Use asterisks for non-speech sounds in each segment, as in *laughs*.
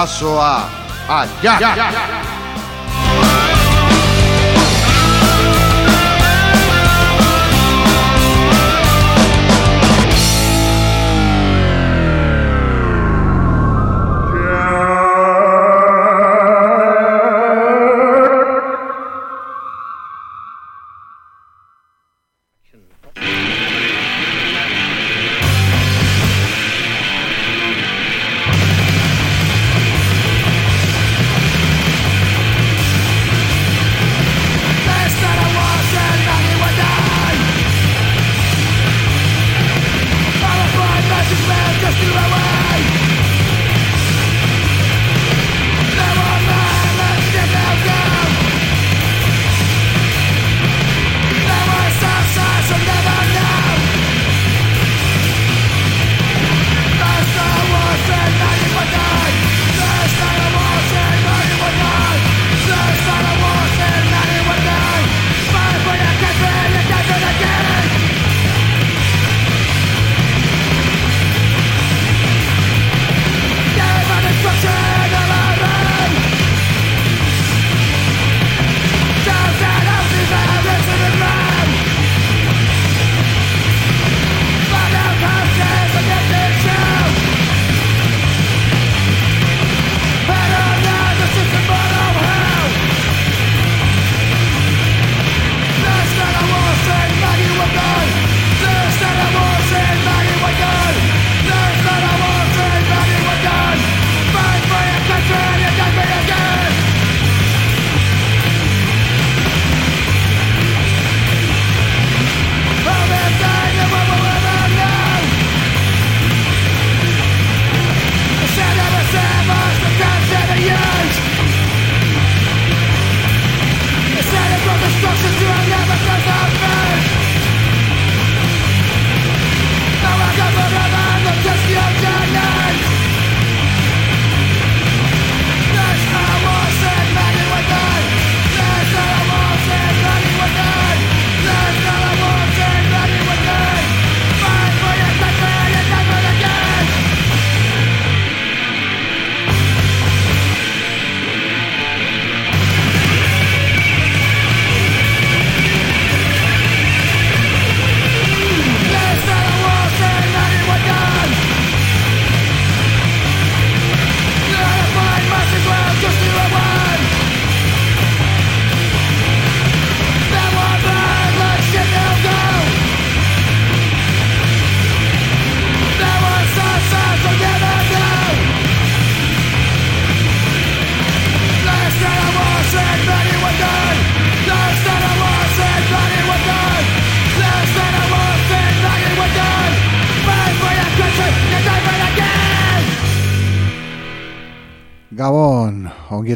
bidazoa Aia!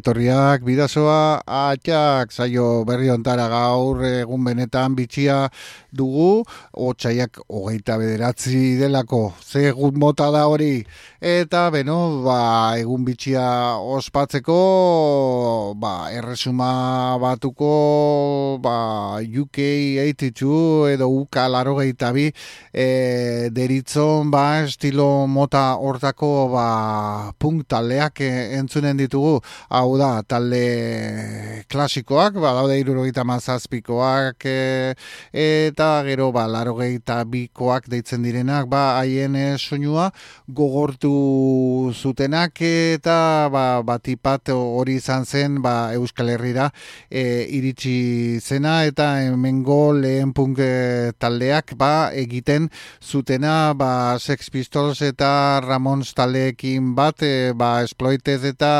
Ongietorriak, bidazoa, atxak, zaio berri ontara gaur egun benetan bitxia dugu, otxaiak hogeita bederatzi delako, ze egun mota da hori, eta beno, ba, egun bitxia ospatzeko, ba, erresuma batuko, ba, UK 82 edo UK laro gehieta bi, e, deritzon, ba, estilo mota hortako, ba, punk taldeak entzunen ditugu, hau da, talde klasikoak, ba, daude irurogeita mazazpikoak, e, eta gero, ba, larogeita bikoak deitzen direnak, ba, haien e, soinua gogortu zutenak, eta, ba, batipat hori izan zen, ba, Euskal Herrira e, iritsi zena, eta hemengo lehen punk e, taldeak, ba, egiten zutena, ba, Sex Pistols eta Ramons taldeekin bat, e, ba, Exploited eta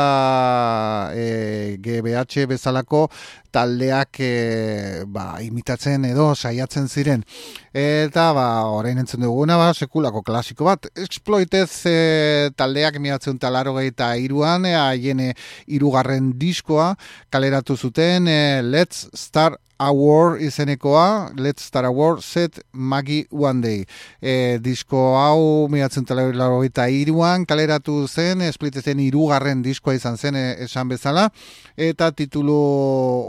e, GBH bezalako taldeak e, ba, imitatzen edo saiatzen ziren. Eta ba, orain entzun duguna, ba, sekulako klasiko bat. Exploitez e, taldeak miatzen talaro eta iruan, haien e, irugarren diskoa kaleratu zuten e, Let's Start a War izenekoa, Let's Start a War, Set Maggie One Day. E, disko hau miratzen talero eta iruan, kaleratu zen, esplitezen irugarren diskoa izan zen e, esan bezala, eta titulu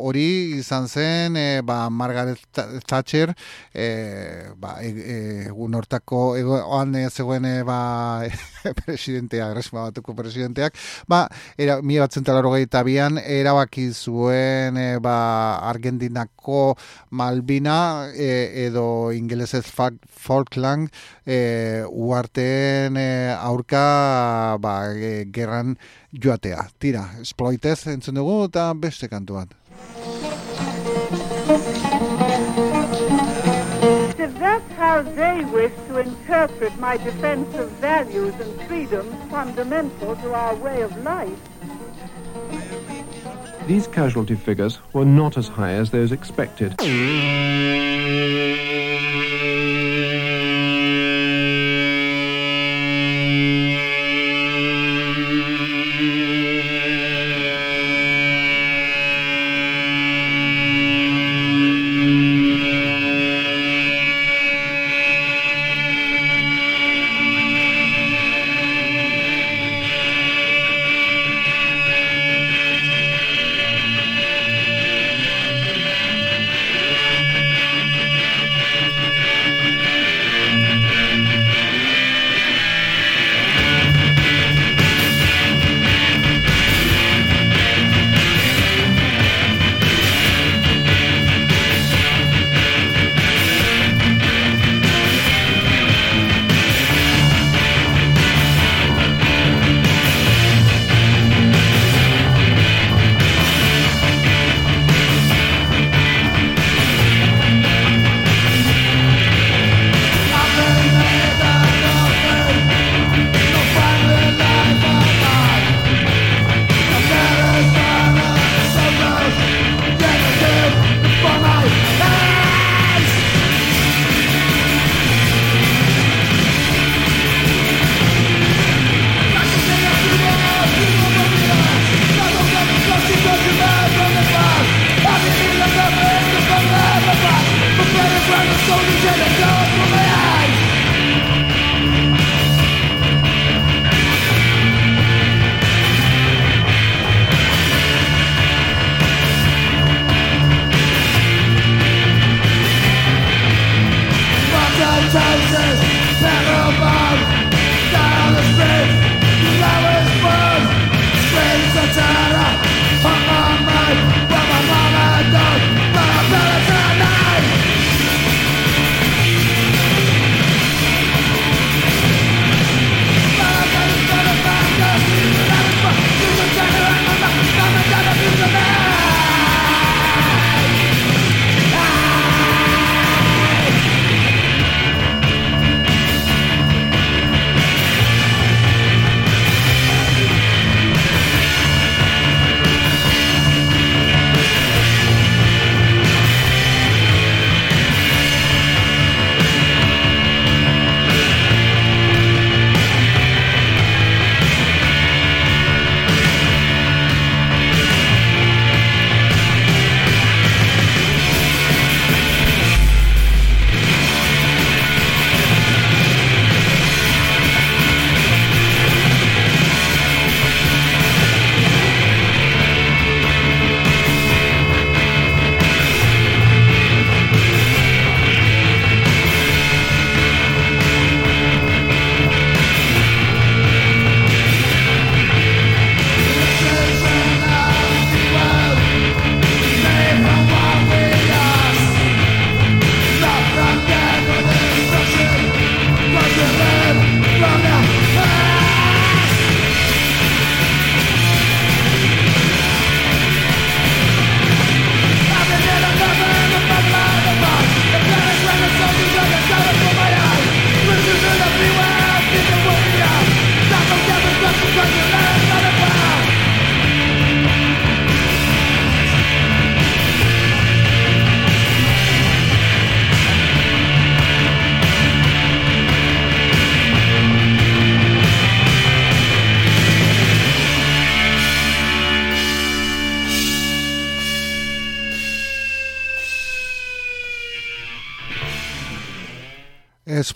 hori izan zen, e, ba, Margaret Thatcher, e, ba, egun e, hortako, egoan e, zegoen, e, ba, *laughs* presidenteak, resma batuko presidenteak, ba, era, miratzen bian, erabaki zuen, e, ba, Argentinak ko Malbina e, edo ingelesez Falkland e, uarteen e, aurka ba, gerran joatea. Tira, esploitez entzun dugu eta beste kantu bat. How they wish to interpret my defense of values and freedoms fundamental to our way of life. These casualty figures were not as high as those expected.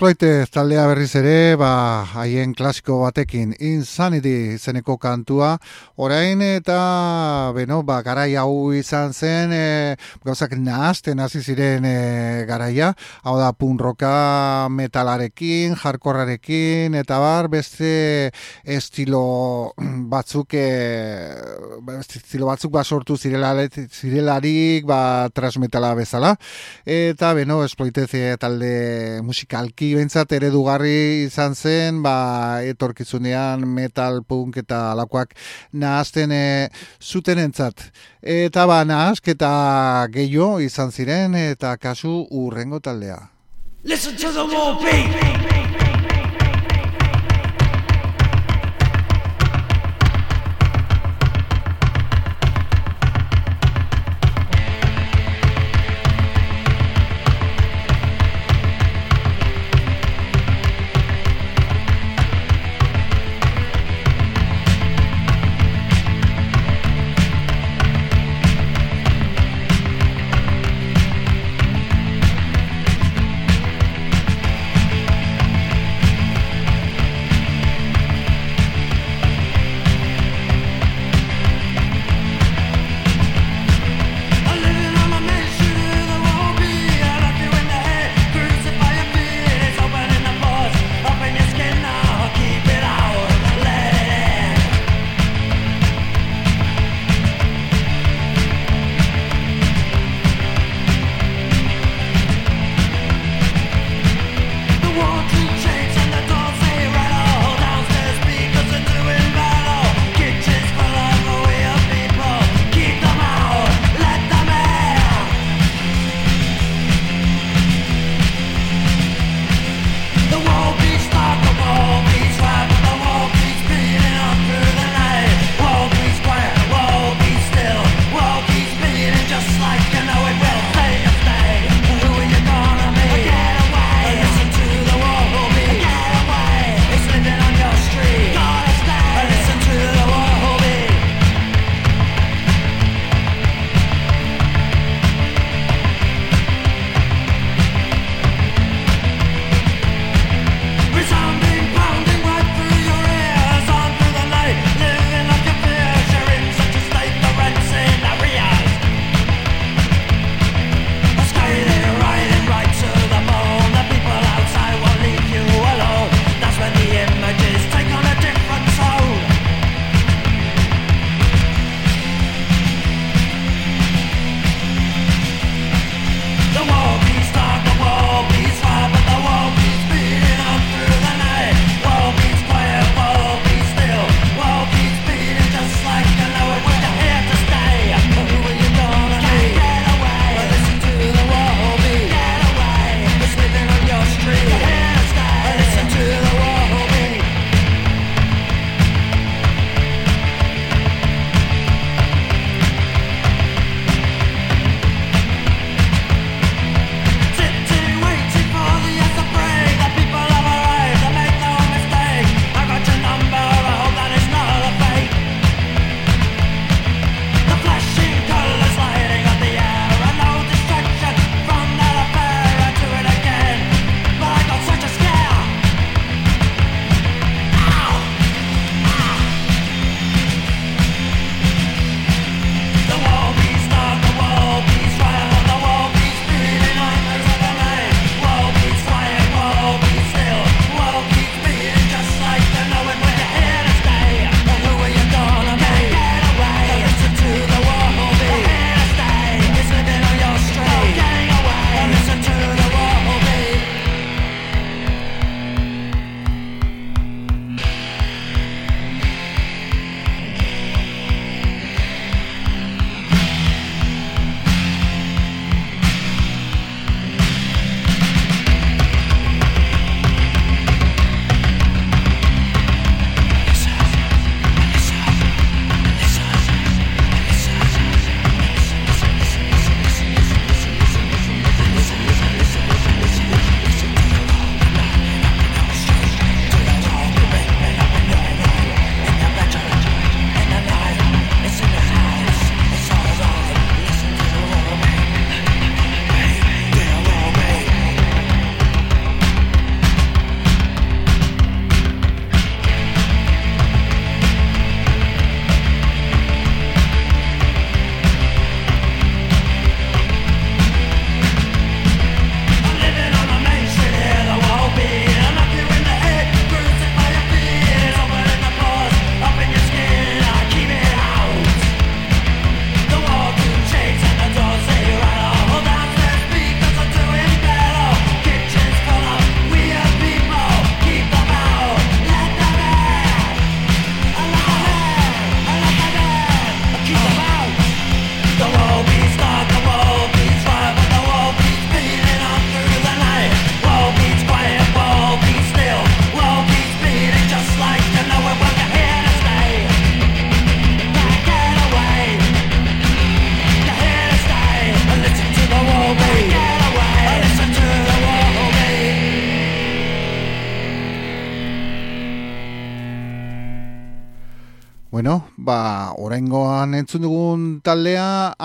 Esploite taldea berriz ere, ba, haien klasiko batekin Insanity zeneko kantua, orain eta, beno, ba, garai hau izan zen, e, gauzak nahazten hasi ziren e, garaia, hau da, punroka metalarekin, jarkorrarekin, eta bar, beste estilo batzuk, e, estilo batzuk ba sortu zirelarik, ba, transmetala bezala, eta, beno, esploite talde musika bentsat eredugarri izan zen, ba, etorkizunean metal, punk eta alakoak nahazten e, zuten entzat. Eta ba, nahazketa gehiago izan ziren eta kasu urrengo taldea. Listen to the war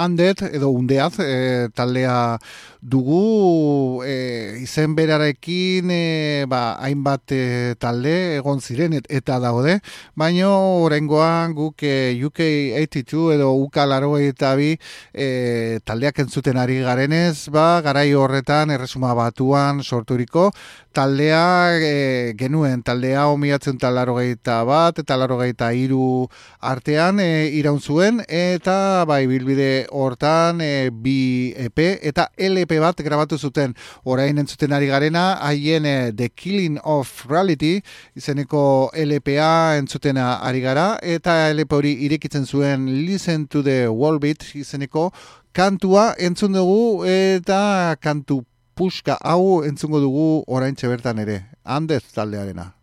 handet, edo undeaz, e, taldea dugu e, izen berarekin e, ba, hainbat e, talde egon ziren eta daude, baino oraingoan guk e, UK82 edo UK laro eta bi e, taldeak entzuten ari garenez, ba, garai horretan erresuma batuan sorturiko taldea e, genuen, taldea omiatzen talaro bat, eta laro iru artean e, iraun zuen, eta bai bilbide hortan e, bi EP eta LP bat grabatu zuten orain entzuten ari garena, haien e, The Killing of Reality izeneko LPA entzutena ari gara, eta LP hori irekitzen zuen Listen to the Wallbeat izeneko kantua entzun dugu eta kantu puska hau entzungo dugu orain bertan ere. Handez taldearena.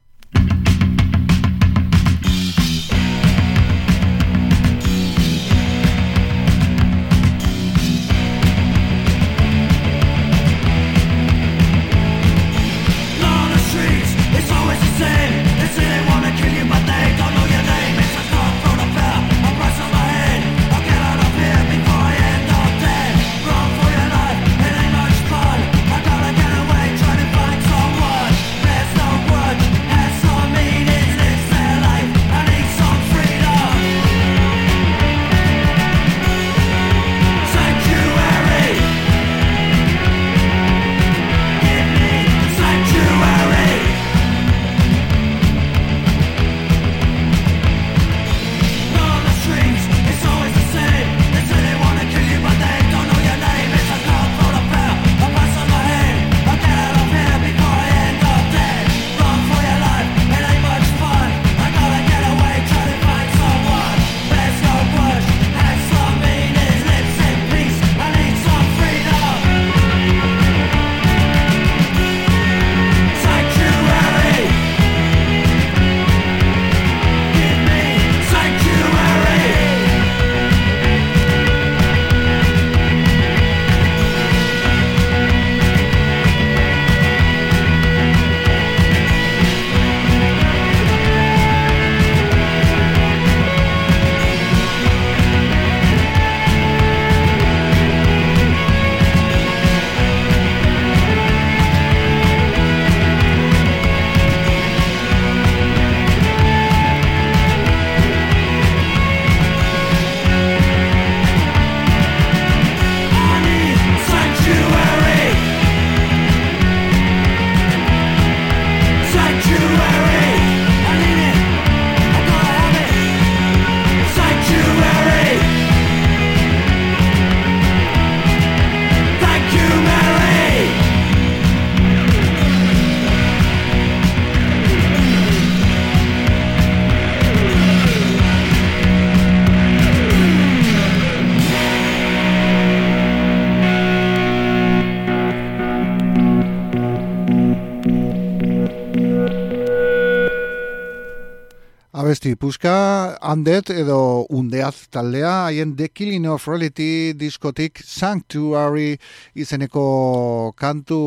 Puska, handet edo undeaz taldea, haien The Killing of Reality diskotik Sanctuary izeneko kantu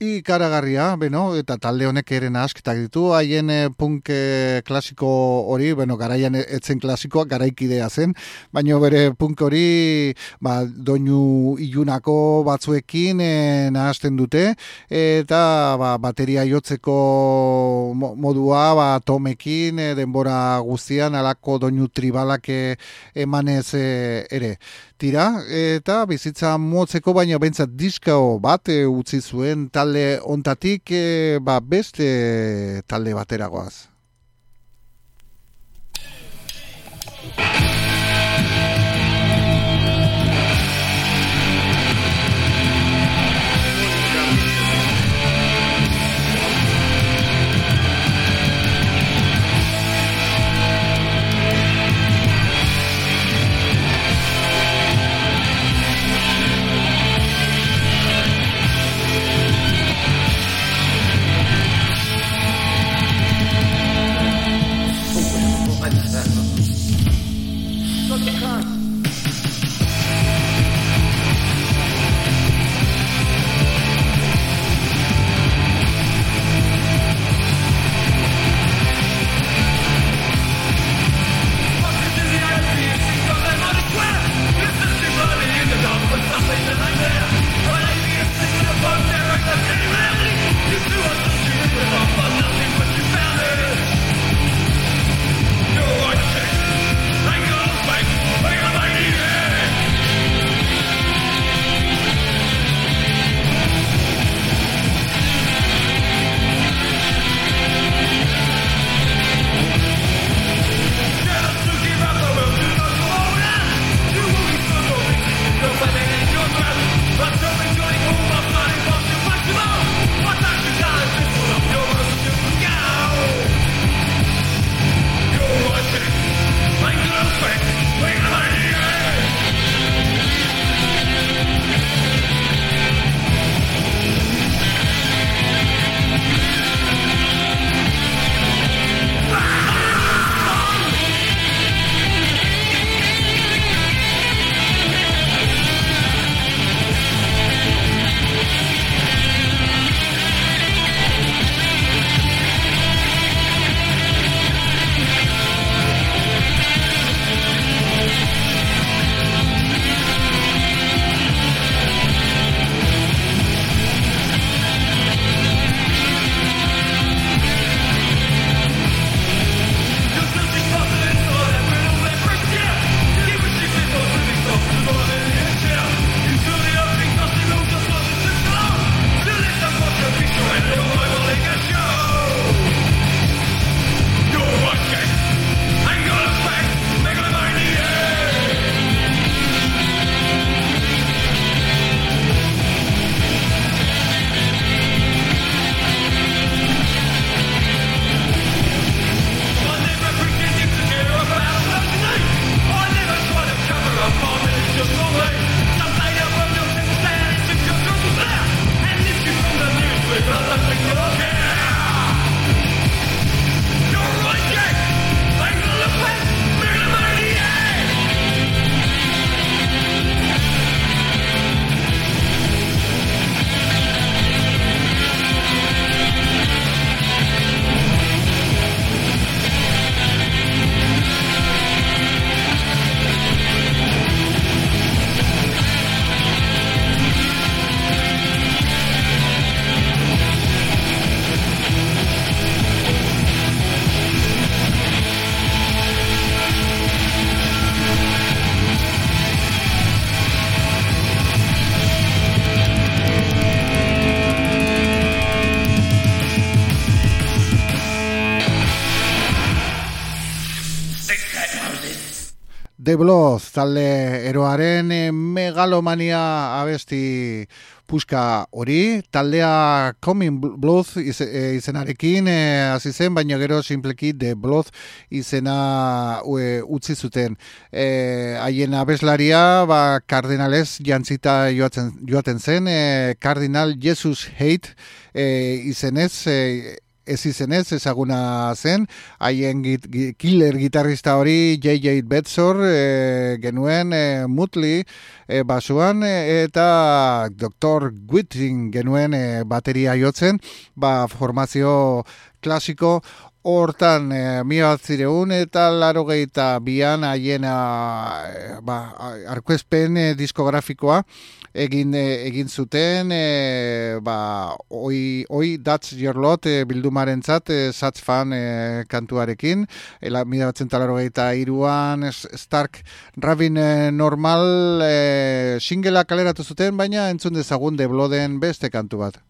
ikaragarria, beno, eta talde honek eren asketak ditu, haien eh, punk eh, klasiko hori, bueno, garaian etzen klasikoa, garaikidea zen, baina bere punk hori, ba, doinu ilunako batzuekin e, nahazten dute, eta ba, bateria jotzeko modua, ba, tomekin, denbora guztian alako doinu tribalak eh, emanez eh, ere. Tira, eta bizitza motzeko baina bentsat diskao bat e, utzi zuen talde ontatik ba, beste talde bateragoaz. Talde eroaren eh, megalomania abesti puska hori, taldea Coming Blood iz, e, izenarekin e, hasi zen, baina gero simpleki The Blood izena e, utzi zuten. E, haien abeslaria, ba, kardinalez jantzita joaten, joaten zen, e, kardinal Jesus Hate e, izenez, e, ez izenez ezaguna zen, haien git, killer gitarrista hori J.J. Betzor e, genuen e, Mutli e, basuan eta Dr. Gwitting genuen e, bateria jotzen, ba formazio klasiko hortan e, mila batzireun eta laro gehieta bian haien ba, arkuespen diskografikoa egin e, egin zuten e, ba oi oi that's your lot e, bildumarentzat e, such fan e, kantuarekin. Ela 1983an Stark Rabin e, normal e, singela kaleratu zuten baina entzun dezagun de Bloden beste kantu bat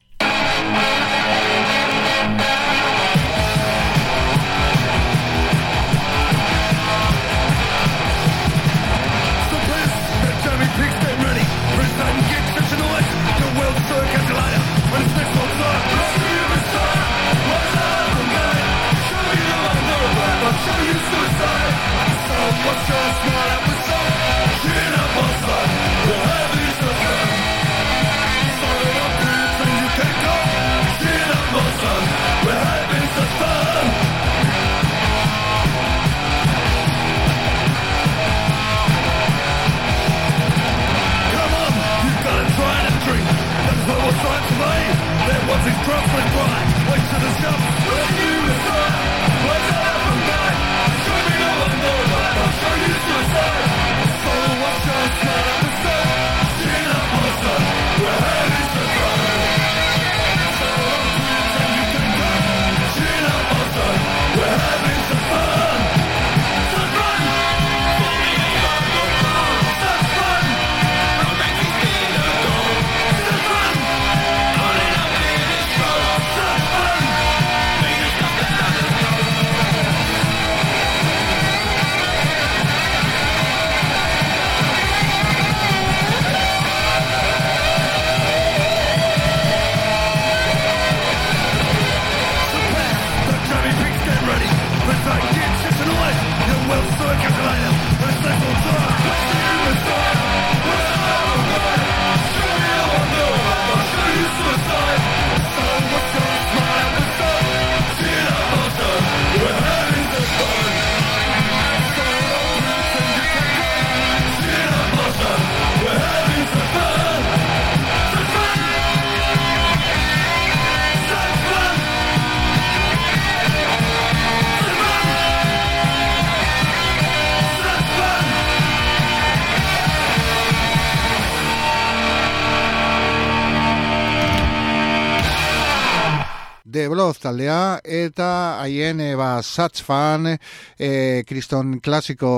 taldea eta haien e, ba Satch fan e, kriston klasiko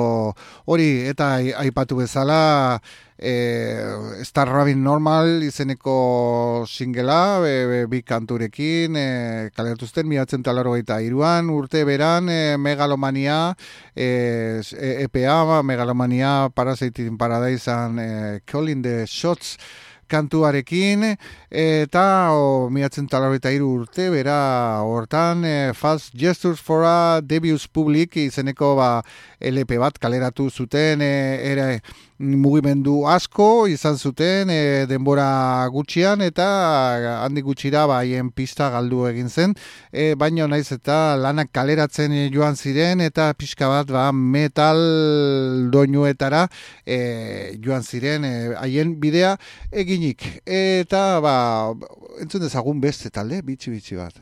hori eta aipatu bezala e, Star Rabin Normal izeneko singela e, bi kanturekin e, kalertuzten miatzen talaro eta iruan urte beran e, megalomania e, EPA megalomania Parasitin Paradise e, Calling the Shots kantuarekin eta o, miatzen talarroita iru urte, bera hortan e, Fast Gestures for a Debius Public izeneko ba, LP bat kaleratu zuten e, ere mugimendu asko izan zuten e, denbora gutxian eta handi gutxira baien pista galdu egin zen. E, baino naiz eta lanak kaleratzen joan ziren eta pixka bat ba, metal doinuetara e, joan ziren haien bidea eginik. Eta ba entzun dezagun beste talde bitxi bitxi bat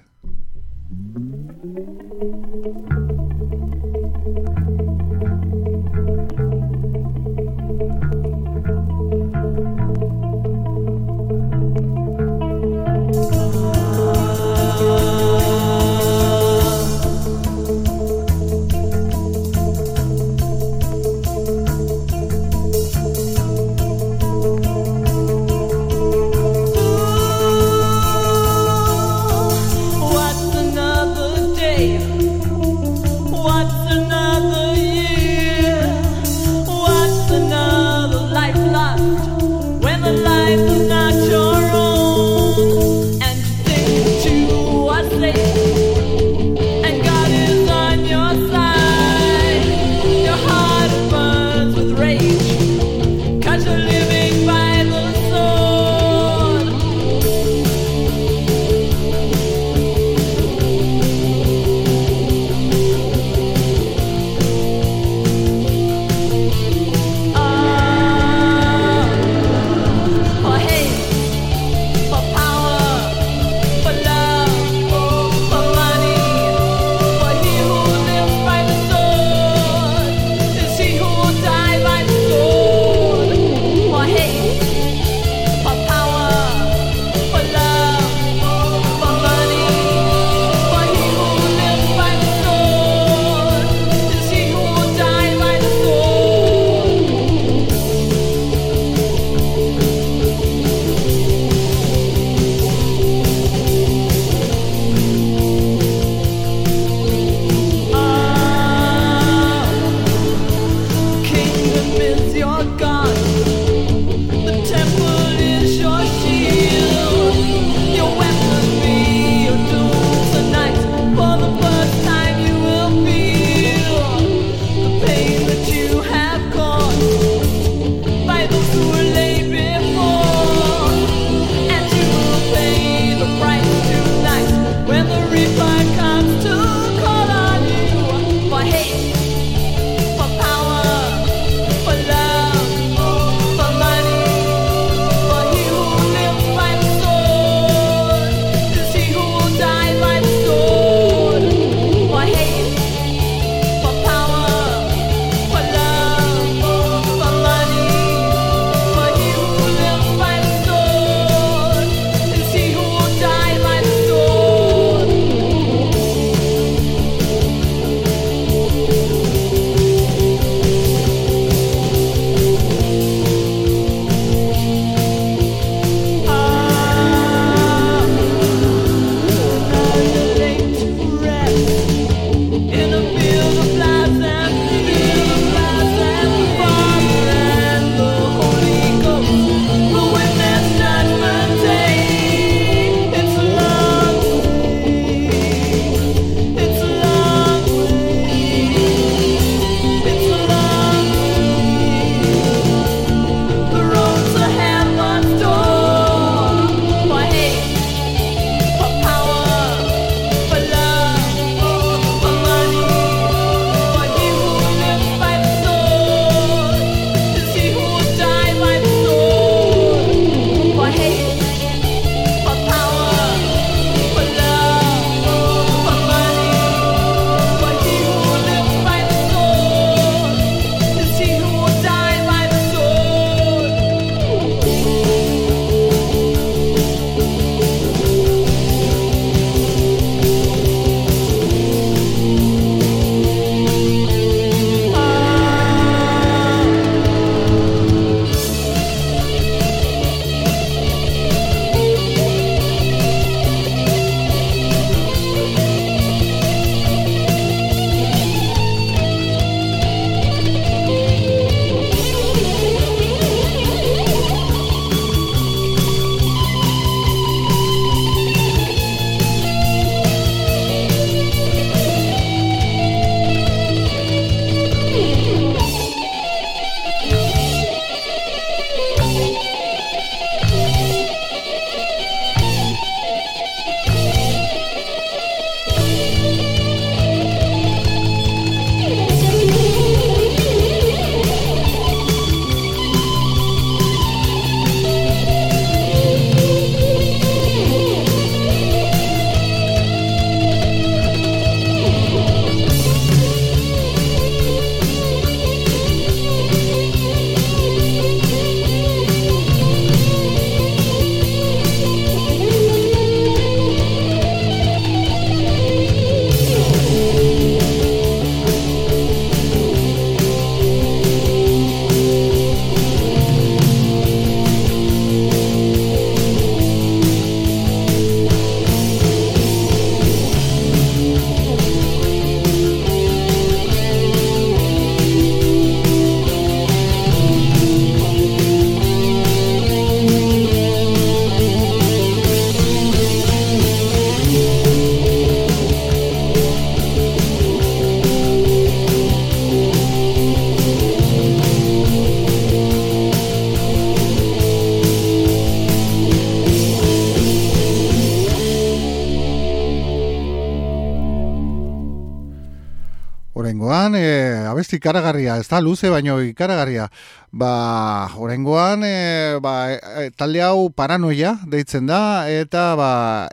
ikaragarria, ez da, luze baino ikaragarria. Ba, horengoan, e, ba, e, talde hau paranoia deitzen da, eta ba,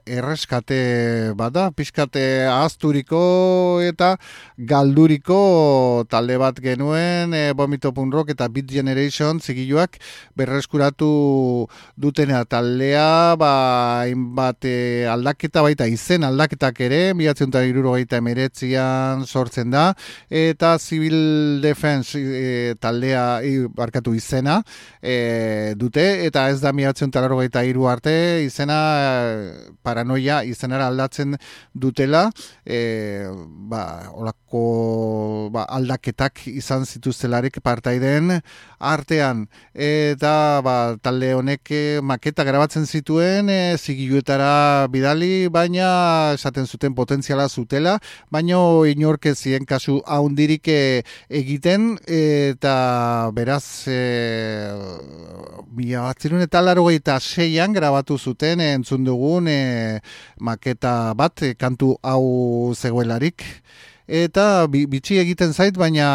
erreskate bada, pixkate azturiko eta galduriko talde bat genuen, e, Rock eta Beat Generation zigiluak berreskuratu dutena taldea, ba, inbat e, aldaketa baita izen aldaketak ere, da irurogeita emeretzian sortzen da, eta Civil Defense e, taldea, barkatu izena e, dute, eta ez da miatzen talaro gaita iru arte, izena paranoia izenara aldatzen dutela, e, ba, olako ba, aldaketak izan zituztelarik partaiden artean, eta ba, talde honek e, maketa grabatzen zituen, e, zigiluetara bidali, baina esaten zuten potentziala zutela, baina inorkezien kasu haundirik e, egiten, eta beraz e, mila batzirun eta laro seian grabatu zuten entzun dugun e, maketa bat e, kantu hau zegoelarik. Eta bitxi egiten zait baina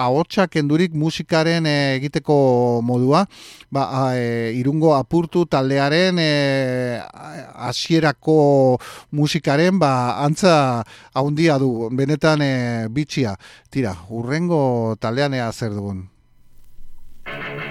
ahotsak endurik musikaren e, egiteko modua. Ba, e, irungo apurtu taldearen hasierako musikaren ba, antza haundia du benetan e, bitxia. Tira, urrengo taldean ea zer dugun Ba,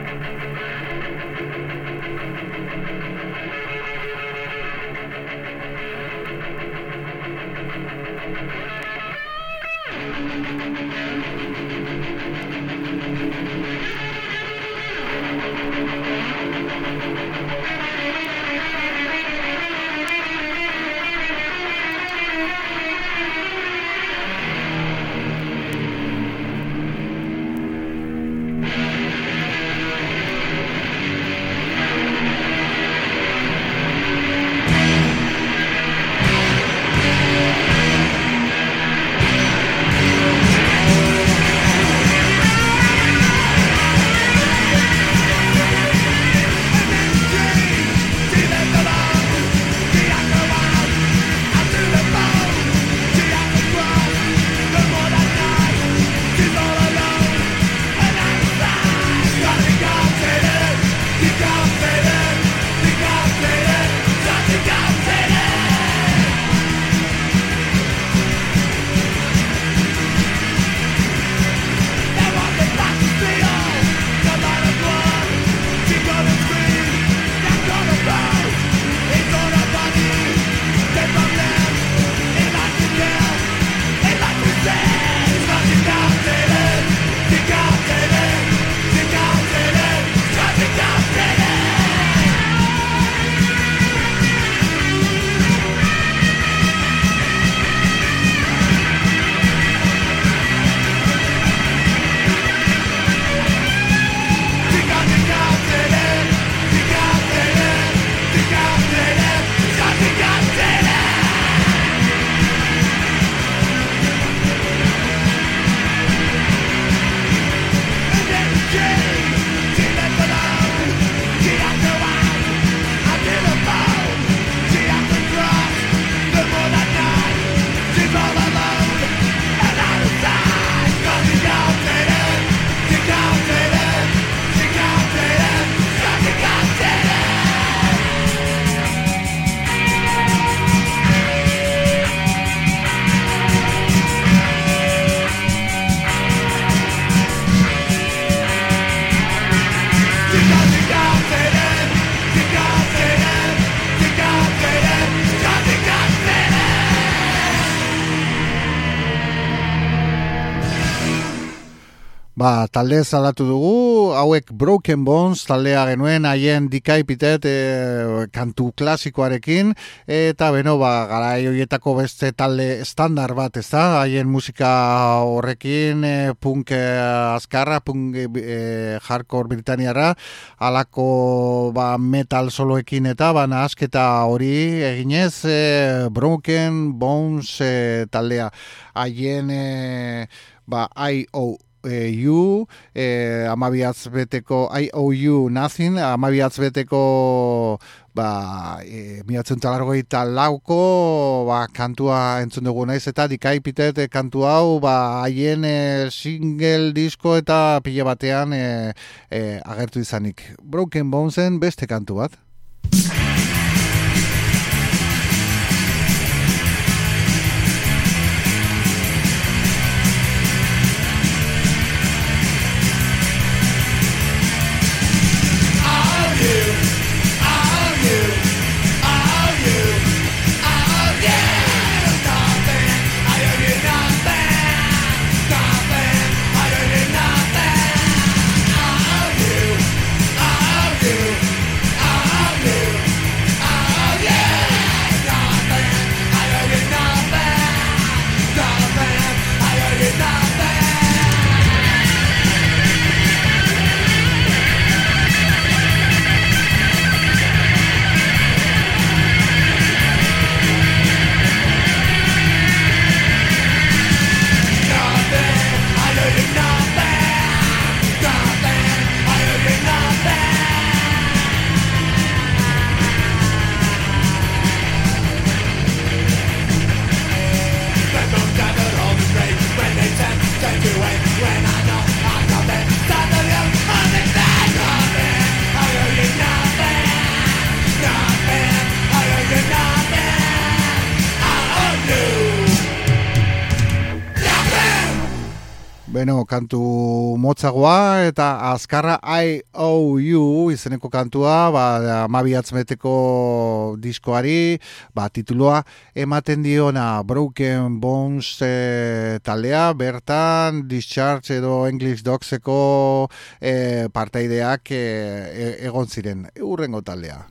talde zalatu dugu, hauek Broken Bones taldea genuen, haien dikaipitet e, kantu klasikoarekin, eta beno, ba, gara horietako beste talde standar bat, ez da, haien musika horrekin, e, punk e, azkarra, punk e, hardcore britaniara, alako ba, metal soloekin eta, ba, asketa hori eginez, e, Broken Bones e, taldea, haien... E, ba, I.O e, you, e, amabiatz beteko, I owe you nothing, amabiatz beteko ba, e, miatzen talargoi lauko ba, kantua entzun dugu naiz eta dikai pitet e, kantu hau ba, haien e, single disko eta pile batean e, e, agertu izanik. Broken Bonesen beste kantu bat. Motzagoa eta azkarra I O U izeneko kantua, ba, mabiatzmeteko diskoari, ba, tituloa ematen diona Broken Bones e, taldea, bertan Discharge edo English Dogseko e, parteideak e, egon ziren, urrengo taldea.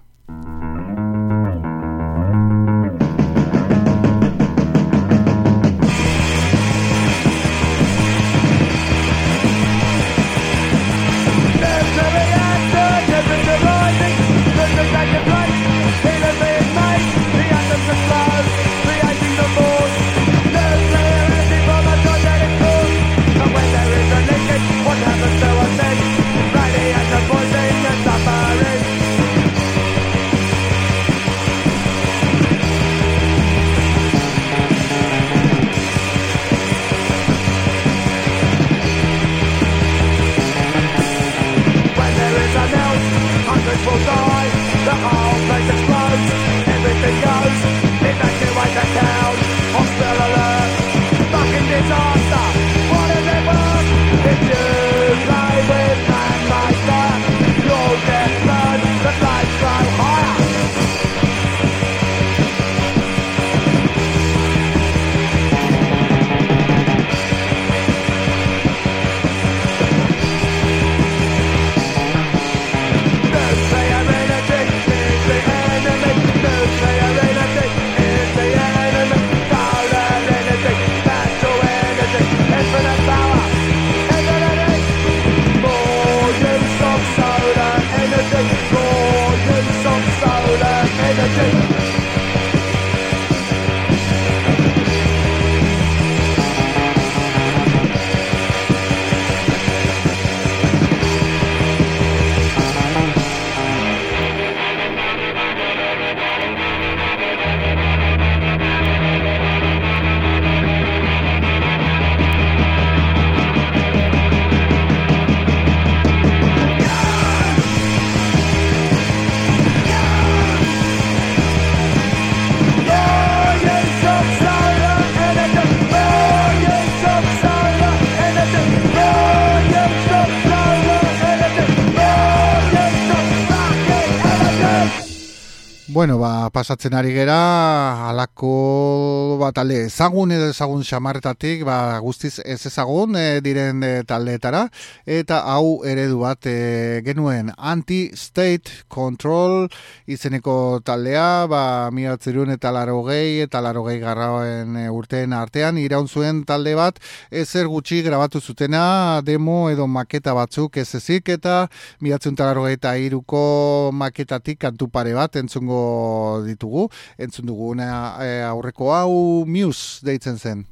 Bueno, ba, pasatzen ari gera, alako ba, talde ezagun edo ezagun xamarretatik, ba, guztiz ez ezagun e, diren e, taldeetara, eta hau eredu bat e, genuen anti-state control izeneko taldea, ba, miatzerun eta laro gehi, eta laro gehi garraoen e, urteen artean, iraun zuen talde bat, ezer gutxi grabatu zutena, demo edo maketa batzuk ez ezik, eta miatzerun eta laro gehi eta iruko maketatik kantu pare bat, entzungo ditugu, entzun dugu e, aurreko hau Muse deitzen zen.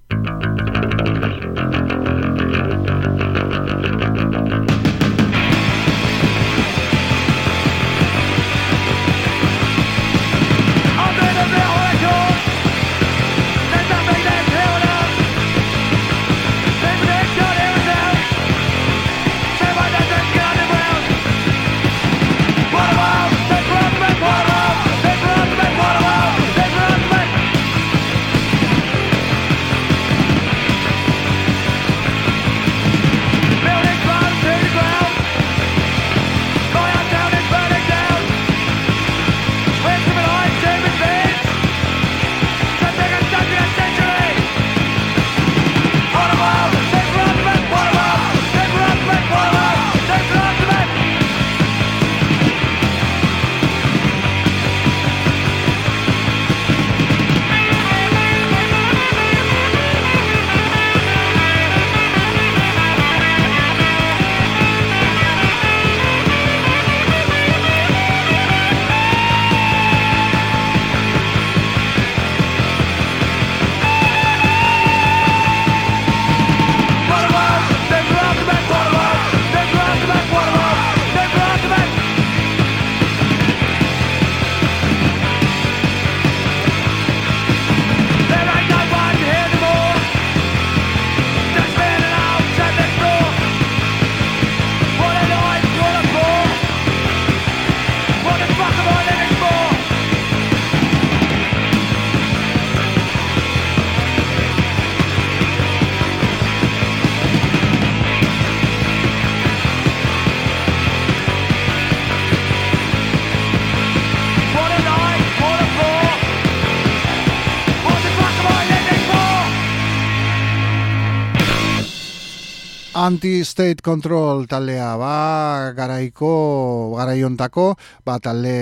Anti-State Control taldea, ba, garaiko, garaiontako, ba, talde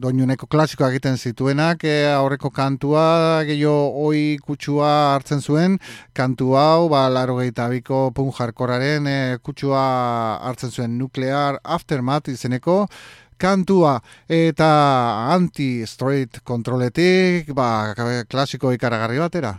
doinuneko klasikoa egiten zituenak, e, aurreko kantua, gehiago oi kutsua hartzen zuen, kantu hau, ba, laro biko pun jarkoraren e, kutsua hartzen zuen nuklear aftermath izeneko, kantua eta anti-straight kontroletik, ba, klasiko ikaragarri batera.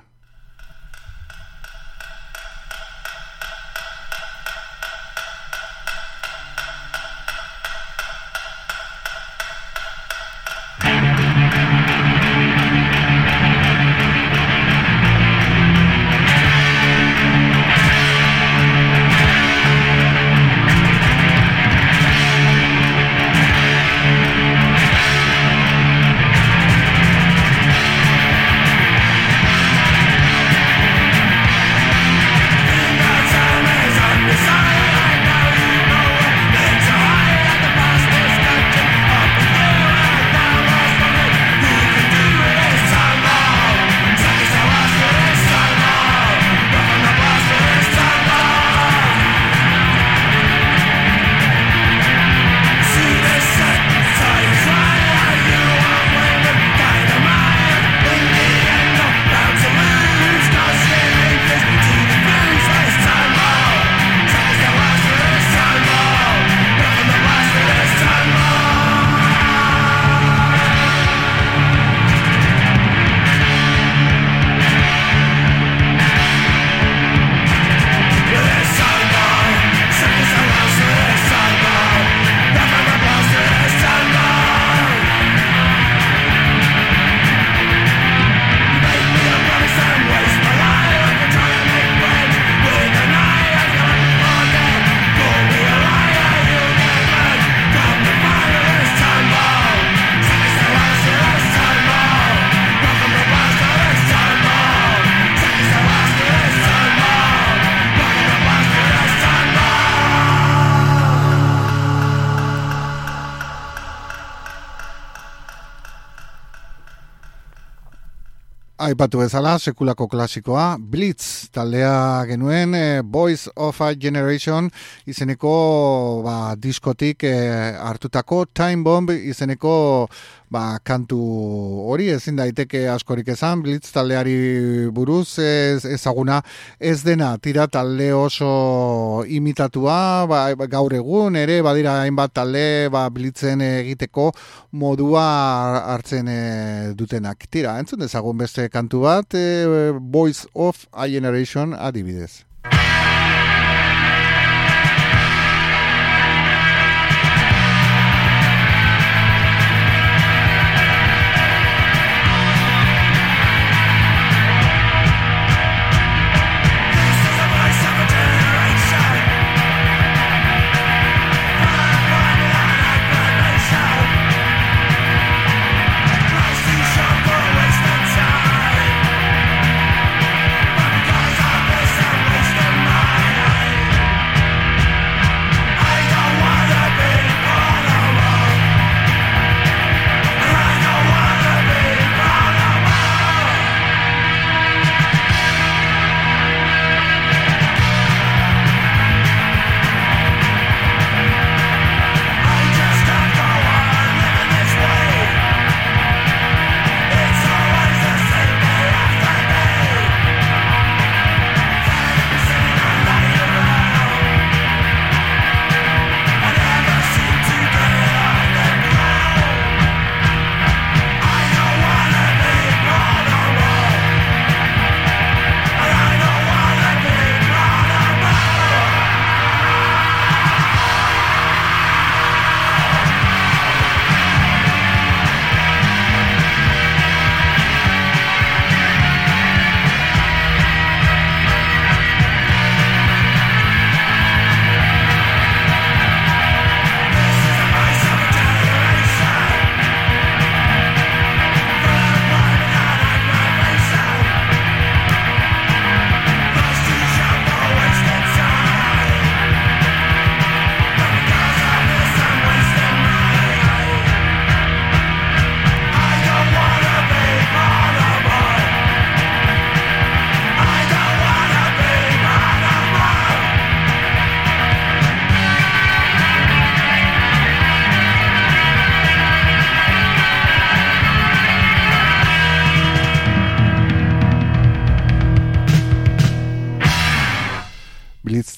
Aipatu bezala, sekulako klasikoa, Blitz taldea genuen, e, Boys of a Generation izeneko ba, diskotik e, hartutako Time Bomb izeneko ba, kantu hori ezin daiteke askorik esan, Blitz taldeari buruz ez, ezaguna ez dena tira talde oso imitatua, ba, gaur egun ere badira hainbat talde ba, Blitzen egiteko modua hartzen e, dutenak. Tira, entzun dezagun beste kantu bat, e, Voice of a Generation adibidez.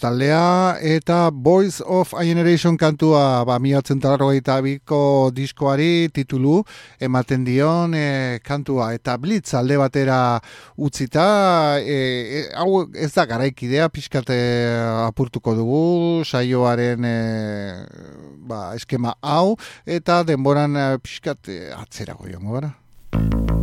Taldea eta Boys of a Generation kantua ba, miatzen biko diskoari titulu ematen dion e, kantua eta blitz alde batera utzita e, e, hau ez da garaikidea pixkate apurtuko dugu saioaren e, ba, eskema hau eta denboran pixkate atzerago joango gara.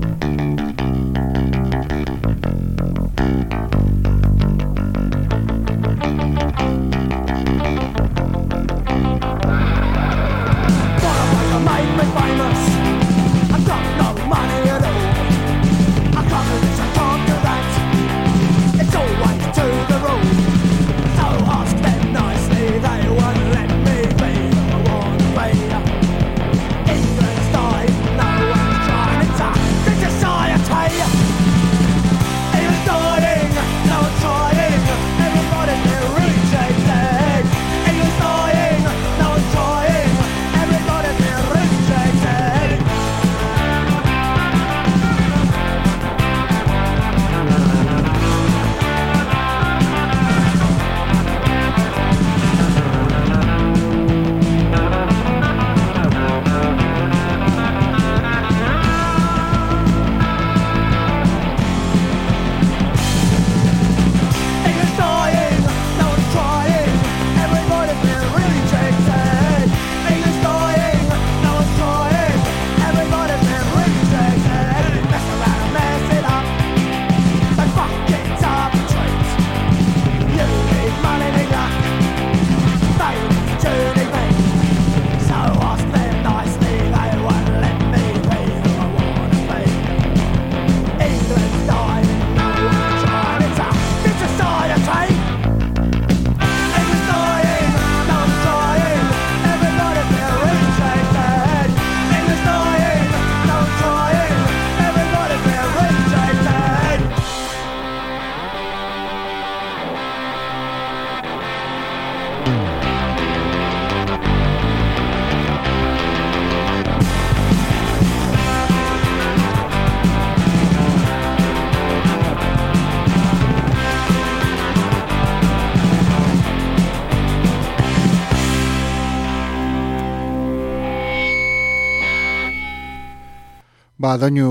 Doinu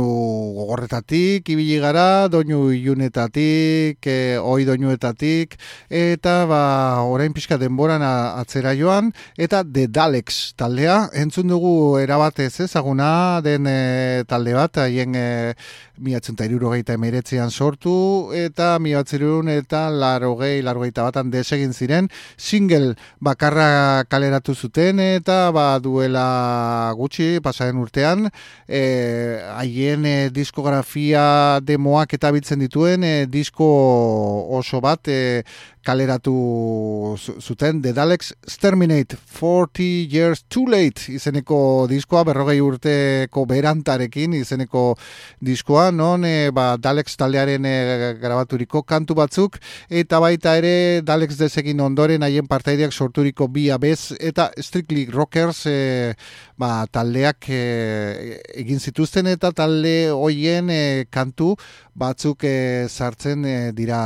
gogorretatik, ibili gara, doinu ilunetatik, e, oi doinuetatik, eta ba, orain pixka denboran atzera joan, eta The Dalex taldea, entzun dugu erabatez ezaguna den e, talde bat, haien e, miatzen eta iruro emeretzean sortu, eta miatzen eta laro gehi, laro batan desegin ziren, single bakarra kaleratu zuten, eta ba, duela gutxi, pasaren urtean, e, haien e, diskografia demoak eta biltzen dituen, e, disko oso bat, e, kaleratu zuten The Daleks Terminate 40 Years Too Late izeneko diskoa berrogei urteko berantarekin izeneko diskoa non e, ba, Daleks taldearen e, grabaturiko kantu batzuk eta baita ere Daleks desegin ondoren haien partaideak sorturiko bi abez eta Strictly Rockers e, ba, taldeak egin zituzten eta talde hoien kantu batzuk sartzen dira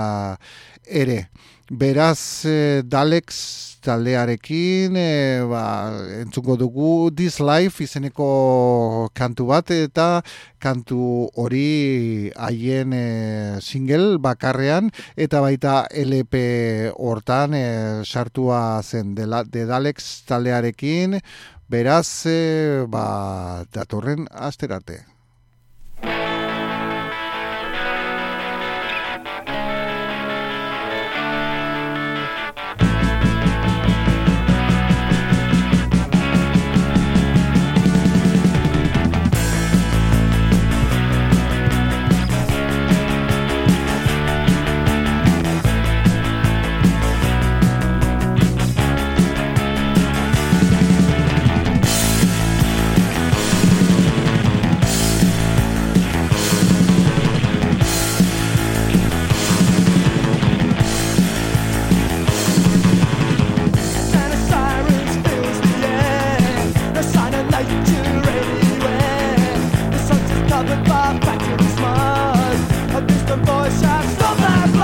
ere. Beraz, e, Dalex taldearekin, e, ba, entzungo dugu This Life izeneko kantu bat, eta kantu hori haien e, single bakarrean, eta baita LP hortan e, sartua zen de, de Dalex taldearekin, beraz, e, ba, datorren asterarte. on the bar, cracking smiles. A distant voice shouts, "Stop that!"